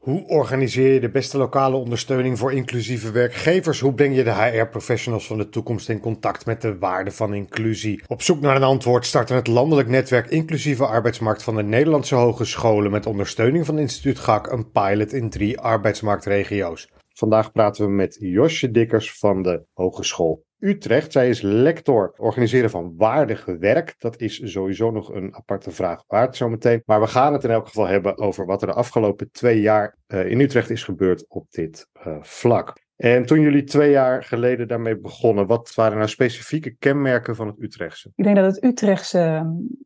Hoe organiseer je de beste lokale ondersteuning voor inclusieve werkgevers? Hoe breng je de HR-professionals van de toekomst in contact met de waarde van inclusie? Op zoek naar een antwoord starten het landelijk netwerk Inclusieve Arbeidsmarkt van de Nederlandse Hogescholen met ondersteuning van instituut GAK een pilot in drie arbeidsmarktregio's. Vandaag praten we met Josje Dikkers van de Hogeschool Utrecht. Zij is lector organiseren van waardig werk. Dat is sowieso nog een aparte vraag waard zometeen. Maar we gaan het in elk geval hebben over wat er de afgelopen twee jaar uh, in Utrecht is gebeurd op dit uh, vlak. En toen jullie twee jaar geleden daarmee begonnen, wat waren nou specifieke kenmerken van het Utrechtse? Ik denk dat het Utrechtse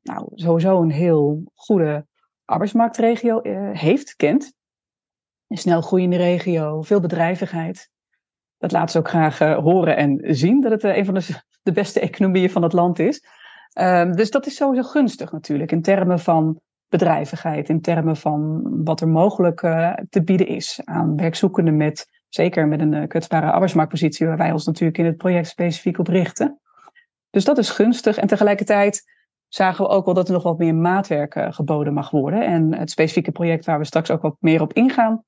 nou, sowieso een heel goede arbeidsmarktregio uh, heeft, kent. Een snel groeiende regio, veel bedrijvigheid. Dat laten ze ook graag uh, horen en zien, dat het uh, een van de, de, beste economieën van het land is. Um, dus dat is sowieso gunstig natuurlijk, in termen van bedrijvigheid, in termen van wat er mogelijk uh, te bieden is aan werkzoekenden met, zeker met een kwetsbare arbeidsmarktpositie, waar wij ons natuurlijk in het project specifiek op richten. Dus dat is gunstig en tegelijkertijd zagen we ook wel dat er nog wat meer maatwerk geboden mag worden. En het specifieke project waar we straks ook wat meer op ingaan,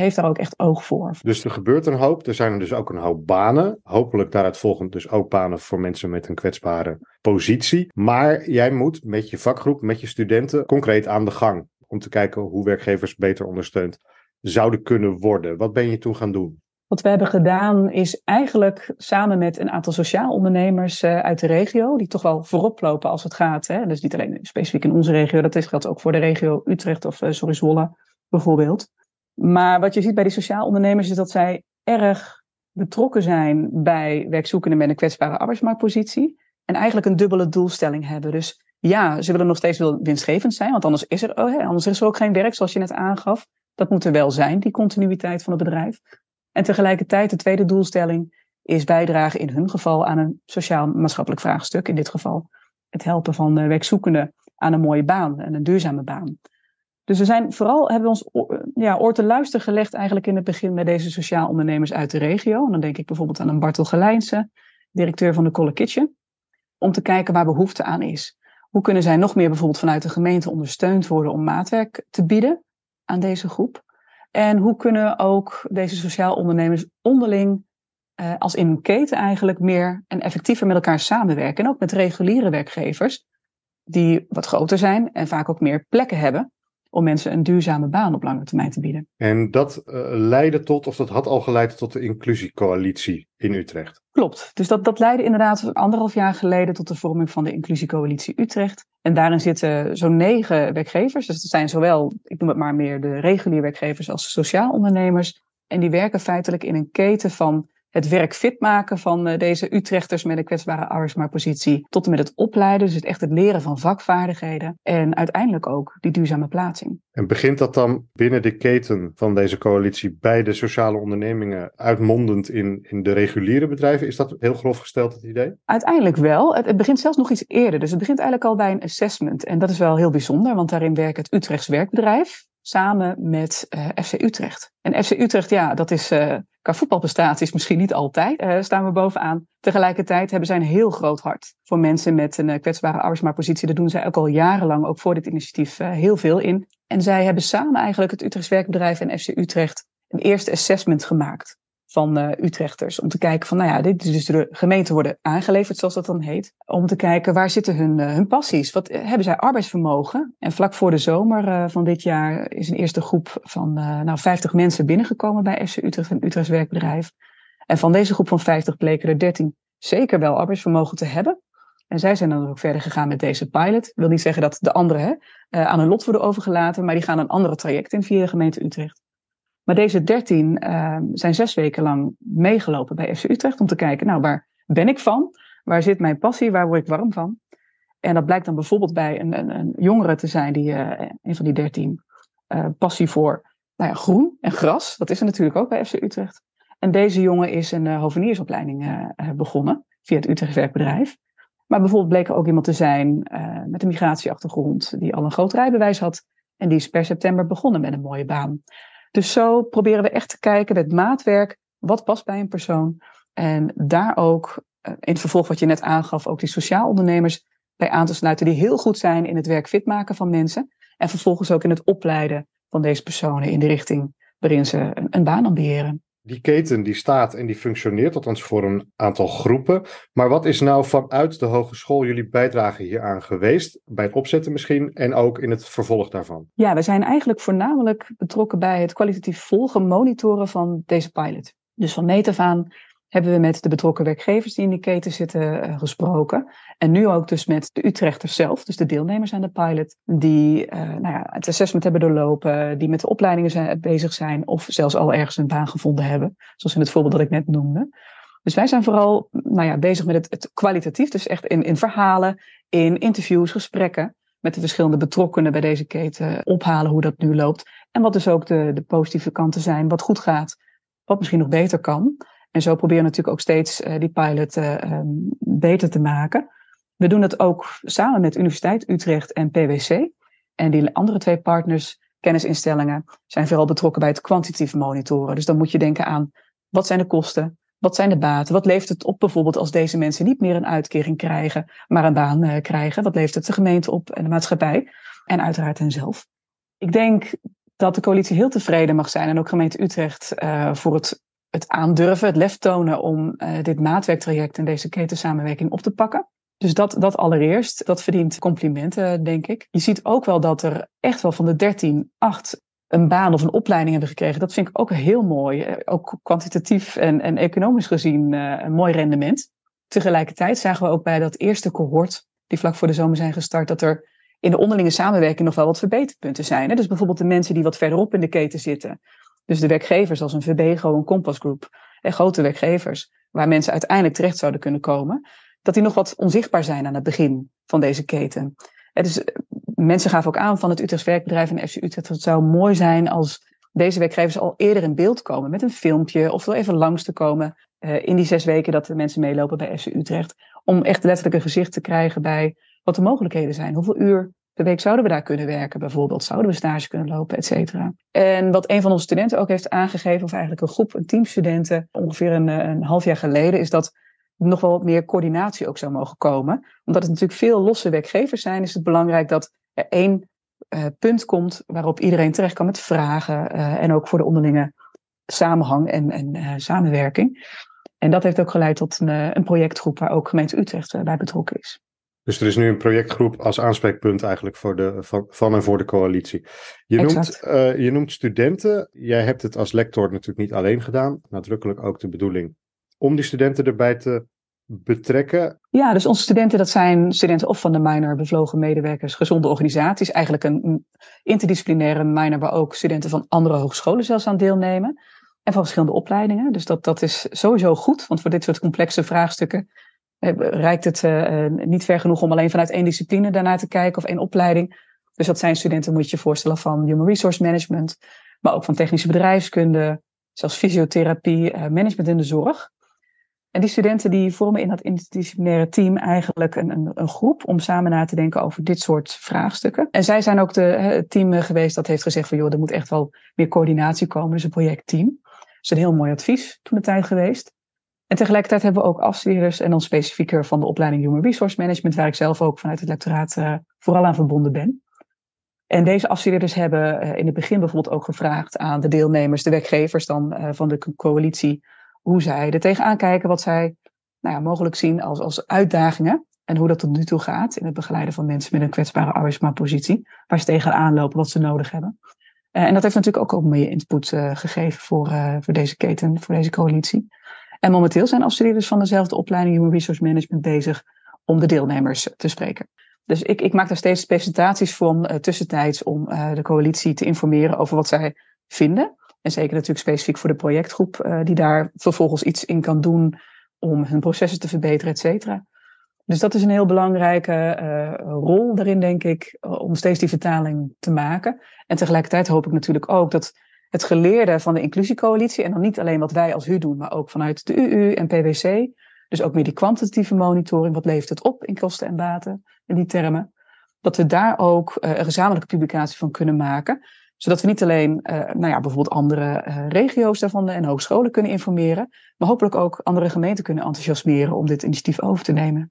heeft daar ook echt oog voor. Dus er gebeurt een hoop. Er zijn er dus ook een hoop banen. Hopelijk daaruit volgend dus ook banen voor mensen met een kwetsbare positie. Maar jij moet met je vakgroep, met je studenten concreet aan de gang. Om te kijken hoe werkgevers beter ondersteund zouden kunnen worden. Wat ben je toen gaan doen? Wat we hebben gedaan is eigenlijk samen met een aantal sociaal ondernemers uh, uit de regio, die toch wel voorop lopen als het gaat. Hè. Dus niet alleen specifiek in onze regio, dat geldt ook voor de regio Utrecht of uh, sorry, Zwolle bijvoorbeeld. Maar wat je ziet bij die sociaal ondernemers is dat zij erg betrokken zijn bij werkzoekenden met een kwetsbare arbeidsmarktpositie. En eigenlijk een dubbele doelstelling hebben. Dus ja, ze willen nog steeds winstgevend zijn, want anders is, er, oh, anders is er ook geen werk, zoals je net aangaf. Dat moet er wel zijn, die continuïteit van het bedrijf. En tegelijkertijd, de tweede doelstelling is bijdragen in hun geval aan een sociaal-maatschappelijk vraagstuk. In dit geval het helpen van werkzoekenden aan een mooie baan en een duurzame baan. Dus we zijn vooral, hebben ons ja, oor te luisteren gelegd eigenlijk in het begin met deze sociaal ondernemers uit de regio. En dan denk ik bijvoorbeeld aan een Bartel Gelijnse, directeur van de Colle Kitchen. Om te kijken waar behoefte aan is. Hoe kunnen zij nog meer bijvoorbeeld vanuit de gemeente ondersteund worden om maatwerk te bieden aan deze groep? En hoe kunnen ook deze sociaal ondernemers onderling, eh, als in een keten eigenlijk, meer en effectiever met elkaar samenwerken? En ook met reguliere werkgevers, die wat groter zijn en vaak ook meer plekken hebben om mensen een duurzame baan op lange termijn te bieden. En dat uh, leidde tot, of dat had al geleid tot de inclusiecoalitie in Utrecht. Klopt. Dus dat, dat leidde inderdaad anderhalf jaar geleden tot de vorming van de inclusiecoalitie Utrecht. En daarin zitten zo'n negen werkgevers. Dus dat zijn zowel, ik noem het maar meer de reguliere werkgevers als sociaal ondernemers. En die werken feitelijk in een keten van het werk fit maken van uh, deze Utrechters met een kwetsbare arbeidsmarktpositie. Tot en met het opleiden, dus het echt het leren van vakvaardigheden. En uiteindelijk ook die duurzame plaatsing. En begint dat dan binnen de keten van deze coalitie bij de sociale ondernemingen uitmondend in, in de reguliere bedrijven? Is dat heel grof gesteld het idee? Uiteindelijk wel. Het, het begint zelfs nog iets eerder. Dus het begint eigenlijk al bij een assessment. En dat is wel heel bijzonder, want daarin werkt het Utrechts werkbedrijf samen met eh, FC Utrecht. En FC Utrecht, ja, dat is uh, qua voetbalprestaties misschien niet altijd, uh, staan we bovenaan. Tegelijkertijd hebben zij een heel groot hart voor mensen met een kwetsbare arbeidsmarktpositie. Daar doen zij ook al jarenlang, ook voor dit initiatief, heel veel in. En zij hebben samen eigenlijk het Utrechts werkbedrijf en FC Utrecht een eerste assessment gemaakt van uh, Utrechters. Om te kijken van, nou ja, dit is dus de gemeente worden aangeleverd, zoals dat dan heet. Om te kijken waar zitten hun, uh, hun passies? Wat uh, hebben zij arbeidsvermogen? En vlak voor de zomer van dit jaar is een eerste groep van nou, 50 mensen binnengekomen bij FC Utrecht, een Utrechts werkbedrijf. En van deze groep van 50 bleken er 13 zeker wel arbeidsvermogen te hebben. En zij zijn dan ook verder gegaan met deze pilot. Ik wil niet zeggen dat de anderen aan hun lot worden overgelaten, maar die gaan een andere traject in via de gemeente Utrecht. Maar deze dertien uh, zijn zes weken lang meegelopen bij FC Utrecht om te kijken, nou, waar ben ik van? Waar zit mijn passie? Waar word ik warm van? En dat blijkt dan bijvoorbeeld bij een, een, een jongere te zijn, die, uh, een van die dertien, uh, passie voor nou ja, groen en gras. Dat is er natuurlijk ook bij FC Utrecht. En deze jongen is een uh, hoveniersopleiding begonnen via het Utrecht werkbedrijf. Maar bijvoorbeeld bleek er ook iemand te zijn met een migratieachtergrond, die al een groot rijbewijs had. En die is per september begonnen met een mooie baan. Dus zo proberen we echt te kijken met maatwerk, wat past bij een persoon. En daar ook, eh, in het vervolg wat je net aangaf, ook die sociaal ondernemers bij aan te sluiten, die heel goed zijn in het werk fit maken van mensen. En vervolgens ook in het opleiden van deze personen in de richting waarin ze een, baan ambiëren. Die keten die staat en die functioneert, althans voor een aantal groepen. Maar wat is nou vanuit de hogeschool jullie bijdrage hieraan geweest? Bij het opzetten misschien en ook in het vervolg daarvan? Ja, we zijn eigenlijk voornamelijk betrokken bij het kwalitatief volgen, monitoren van deze pilot. Dus van meet af hebben we met de betrokken werkgevers die in die keten zitten uh, gesproken. En nu ook dus met de Utrechters zelf, dus de deelnemers aan de pilot, die uh, nou ja, het assessment hebben doorlopen, die met de opleidingen zijn, bezig zijn of zelfs al ergens een baan gevonden hebben, zoals in het voorbeeld dat ik net noemde. Dus wij zijn vooral nou ja, bezig met het, het kwalitatief, dus echt in, in verhalen, in interviews, gesprekken met de verschillende betrokkenen bij deze keten ophalen hoe dat nu loopt. En wat dus ook de, de positieve kanten zijn, wat goed gaat, wat misschien nog beter kan. En zo proberen we natuurlijk ook steeds uh, die pilot uh, um, beter te maken. We doen het ook samen met Universiteit Utrecht en PwC. En die andere twee partners, kennisinstellingen, zijn vooral betrokken bij het kwantitatief monitoren. Dus dan moet je denken aan wat zijn de kosten, wat zijn de baten, wat levert het op bijvoorbeeld als deze mensen niet meer een uitkering krijgen, maar een baan uh, krijgen. Wat levert het de gemeente op en de maatschappij en uiteraard henzelf. Ik denk dat de coalitie heel tevreden mag zijn en ook gemeente Utrecht voor het het aandurven, het lef tonen om uh, dit maatwerktraject en deze ketensamenwerking op te pakken. Dus dat, dat allereerst, dat verdient complimenten, denk ik. Je ziet ook wel dat er echt wel van de 13, 8 een baan of een opleiding hebben gekregen. Dat vind ik ook heel mooi. Eh, ook kwantitatief en, en economisch gezien uh, een mooi rendement. Tegelijkertijd zagen we ook bij dat eerste cohort, die vlak voor de zomer zijn gestart, dat er in de onderlinge samenwerking nog wel wat verbeterpunten zijn. Hè? Dus bijvoorbeeld de mensen die wat verderop in de keten zitten, dus de werkgevers als een Verbego, een Compass Group en grote werkgevers, waar mensen uiteindelijk terecht zouden kunnen komen, dat die nog wat onzichtbaar zijn aan het begin van deze keten. En dus eh, mensen gaven ook aan van het Utrechts werkbedrijf en FC Utrecht, het zou mooi zijn als deze werkgevers al eerder in beeld komen met een filmpje of er even langs te komen uh, in die zes weken dat de mensen meelopen bij FC Utrecht. Om echt letterlijk een gezicht te krijgen bij wat de mogelijkheden zijn. Hoeveel uur per week zouden we daar kunnen werken, bijvoorbeeld. Zouden we stage kunnen lopen, et cetera. En wat een van onze studenten ook heeft aangegeven, of eigenlijk een groep, een team studenten, ongeveer een, een half jaar geleden, is dat nog wel wat meer coördinatie ook zou mogen komen. Omdat het natuurlijk veel losse werkgevers zijn, is het belangrijk dat er één uh, punt komt waarop iedereen terecht kan met vragen. Uh, en ook voor de onderlinge samenhang en, en samenwerking. En dat heeft ook geleid tot een, een projectgroep waar ook gemeente Utrecht bij betrokken is. Dus er is nu een projectgroep als aanspreekpunt eigenlijk voor de, van, van en voor de coalitie. Je noemt, uh, je noemt studenten. Jij hebt het als lector natuurlijk niet alleen gedaan. Nadrukkelijk ook de bedoeling om die studenten erbij te betrekken. Ja, dus onze studenten, dat zijn studenten of van de minor bevlogen medewerkers, gezonde organisaties. Eigenlijk een interdisciplinaire minor waar ook studenten van andere hogescholen zelfs aan deelnemen. En van verschillende opleidingen. Dus dat, dat is sowieso goed, want voor dit soort complexe vraagstukken reikt het uh, niet ver genoeg om alleen vanuit één discipline daarnaar te kijken of één opleiding. Dus dat zijn studenten, moet je je voorstellen, van Human Resource Management, maar ook van technische bedrijfskunde, zelfs fysiotherapie, management in de zorg. En die studenten die vormen in dat interdisciplinaire team eigenlijk een, een, een, groep om samen na te denken over dit soort vraagstukken. En zij zijn ook de, het team geweest dat heeft gezegd van joh, er moet echt wel meer coördinatie komen, dus een projectteam. Dat is een heel mooi advies toen de tijd geweest. En tegelijkertijd hebben we ook afstudeerders en dan specifieker van de opleiding Human Resource Management, waar ik zelf ook vanuit het lectoraat uh, vooral aan verbonden ben. En deze afstudeerders hebben uh, in het begin bijvoorbeeld ook gevraagd aan de deelnemers, de werkgevers dan uh, van de coalitie, hoe zij er tegenaan kijken, wat zij nou ja, mogelijk zien als, als uitdagingen en hoe dat tot nu toe gaat in het begeleiden van mensen met een kwetsbare arbeidsmarktpositie, waar ze tegenaan lopen, wat ze nodig hebben. en dat heeft natuurlijk ook, ook meer input gegeven voor, voor deze keten, voor deze coalitie. En momenteel zijn afstudeerders van dezelfde opleiding Human Resource Management bezig om de deelnemers te spreken. Dus ik, ik maak daar steeds presentaties van uh, tussentijds om uh, de coalitie te informeren over wat zij vinden. En zeker natuurlijk specifiek voor de projectgroep die daar vervolgens iets in kan doen om hun processen te verbeteren, et cetera. Dus dat is een heel belangrijke rol daarin, denk ik, om steeds die vertaling te maken. En tegelijkertijd hoop ik natuurlijk ook dat het geleerde van de inclusiecoalitie. En dan niet alleen wat wij als HU doen, maar ook vanuit de UU en PwC. Dus ook meer die kwantitatieve monitoring. Wat levert het op in kosten en baten? In die termen. Dat we daar ook uh, een gezamenlijke publicatie van kunnen maken. Zodat we niet alleen uh, nou ja, bijvoorbeeld andere uh, regio's daarvan en hogescholen kunnen informeren. Maar hopelijk ook andere gemeenten kunnen enthousiasmeren om dit initiatief over te nemen.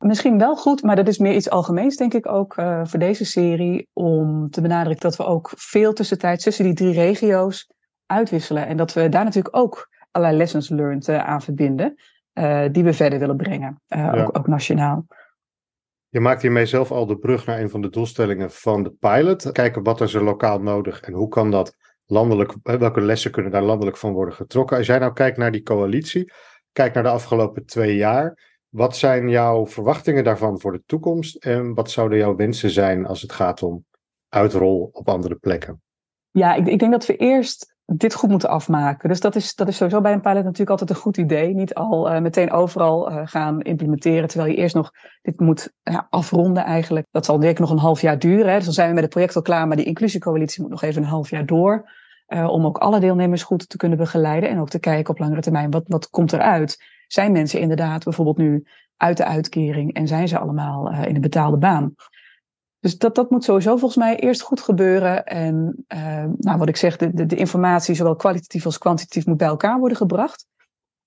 Misschien wel goed, maar dat is meer iets algemeens, denk ik ook, uh, voor deze serie. Om te benadrukken dat we ook veel tussentijd tussen die drie regio's uitwisselen. En dat we daar natuurlijk ook allerlei lessons learned uh, aan verbinden. Uh, die we verder willen brengen, ja. ook, ook, nationaal. Je maakt hiermee zelf al de brug naar een van de doelstellingen van de pilot. Kijken wat is er lokaal nodig en hoe kan dat landelijk, welke lessen kunnen daar landelijk van worden getrokken. Als jij nou kijkt naar die coalitie, kijk naar de afgelopen twee jaar. Wat zijn jouw verwachtingen daarvan voor de toekomst en wat zouden jouw wensen zijn als het gaat om uitrol op andere plekken? Ja, ik, ik denk dat we eerst dit goed moeten afmaken. Dus dat is, dat is sowieso bij een pilot natuurlijk altijd een goed idee. Niet al uh, meteen overal uh, gaan implementeren, terwijl je eerst nog dit moet ja, afronden eigenlijk. Dat zal denk ik nog een half jaar duren. Hè. Dus dan zijn we met het project al klaar, maar die inclusiecoalitie moet nog even een half jaar door. Uh, om ook alle deelnemers goed te kunnen begeleiden en ook te kijken op langere termijn, wat, wat komt eruit? Zijn mensen inderdaad bijvoorbeeld nu uit de uitkering en zijn ze allemaal in een betaalde baan? Dus dat, dat moet sowieso volgens mij eerst goed gebeuren. En uh, nou, wat ik zeg, de, de, informatie, zowel kwalitatief als kwantitatief, moet bij elkaar worden gebracht.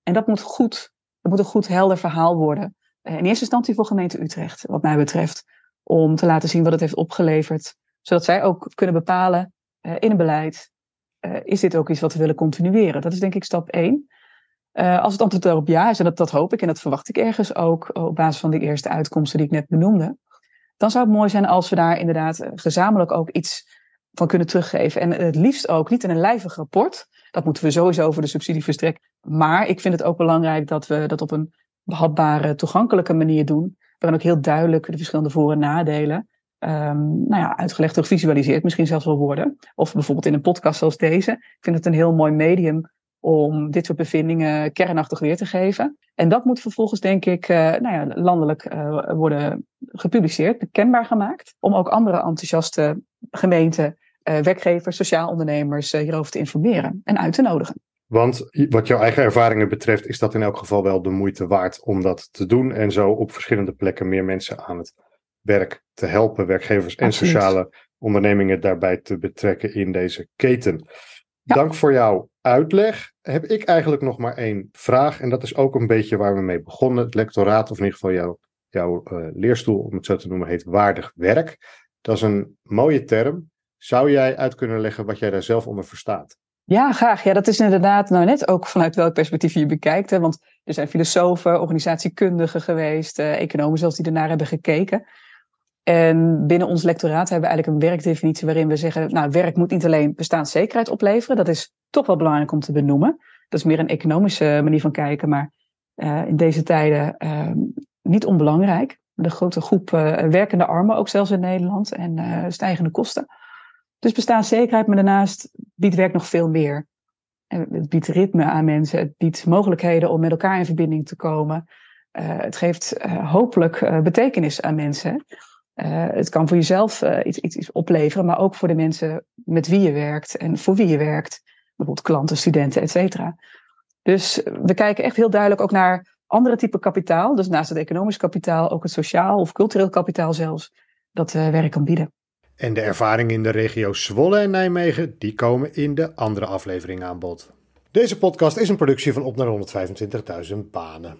En dat moet goed, dat moet een goed helder verhaal worden. Uh, in eerste instantie voor gemeente Utrecht, wat mij betreft. Om te laten zien wat het heeft opgeleverd. Zodat zij ook kunnen bepalen in een beleid, is dit ook iets wat we willen continueren? Dat is denk ik stap één. Als het antwoord daarop ja is, en dat, dat hoop ik en dat verwacht ik ergens ook op basis van de eerste uitkomsten die ik net benoemde dan zou het mooi zijn als we daar inderdaad eh, gezamenlijk ook iets van kunnen teruggeven. En het liefst ook niet in een lijvig rapport. Dat moeten we sowieso voor de subsidie verstrekken. Maar ik vind het ook belangrijk dat we dat op een behapbare, toegankelijke manier doen. Waarin ook heel duidelijk de verschillende voor- en nadelen um, nou ja, uitgelegd of gevisualiseerd misschien zelfs wel worden. Of bijvoorbeeld in een podcast zoals deze. Ik vind het een heel mooi medium om dit soort bevindingen kernachtig weer te geven. En dat moet vervolgens, denk ik, uh, nou ja, landelijk uh, worden gepubliceerd, kenbaar gemaakt, om ook andere enthousiaste gemeenten, uh, werkgevers, sociaal ondernemers hierover te informeren en uit te nodigen. Want wat jouw eigen ervaringen betreft, is dat in elk geval wel de moeite waard om dat te doen en zo op verschillende plekken meer mensen aan het werk te helpen, werkgevers en Absoluut. sociale ondernemingen daarbij te betrekken in deze keten. Ja. Dank voor jouw uitleg. Heb ik eigenlijk nog maar één vraag. En dat is ook een beetje waar we mee begonnen. Het lectoraat, of in ieder geval jouw, jouw uh, leerstoel, om het zo te noemen, heet waardig werk. Dat is een mooie term. Zou jij uit kunnen leggen wat jij daar zelf onder verstaat? Ja, graag. Ja, dat is inderdaad nou net ook vanuit welk perspectief je bekijkt. Hè? Want er zijn filosofen, organisatiekundigen geweest, uh, economen zelfs die ernaar hebben gekeken. En binnen ons lectoraat hebben we eigenlijk een werkdefinitie waarin we zeggen, nou, werk moet niet alleen bestaanszekerheid opleveren. Dat is toch wel belangrijk om te benoemen. Dat is meer een economische manier van kijken, maar uh, in deze tijden uh, niet onbelangrijk. De grote groep uh, werkende armen, ook zelfs in Nederland, en stijgende kosten. Dus bestaanszekerheid, maar daarnaast biedt werk nog veel meer. Het biedt ritme aan mensen, het biedt mogelijkheden om met elkaar in verbinding te komen. het geeft hopelijk betekenis aan mensen. Uh, het kan voor jezelf uh, iets, iets, opleveren, maar ook voor de mensen met wie je werkt en voor wie je werkt. Bijvoorbeeld klanten, studenten, et cetera. Dus we kijken echt heel duidelijk ook naar andere typen kapitaal. Dus naast het economisch kapitaal ook het sociaal of cultureel kapitaal zelfs. Dat uh, werk kan bieden. En de ervaringen in de regio Zwolle en Nijmegen, die komen in de andere aflevering aan bod. Deze podcast is een productie van Op naar 125.000 banen.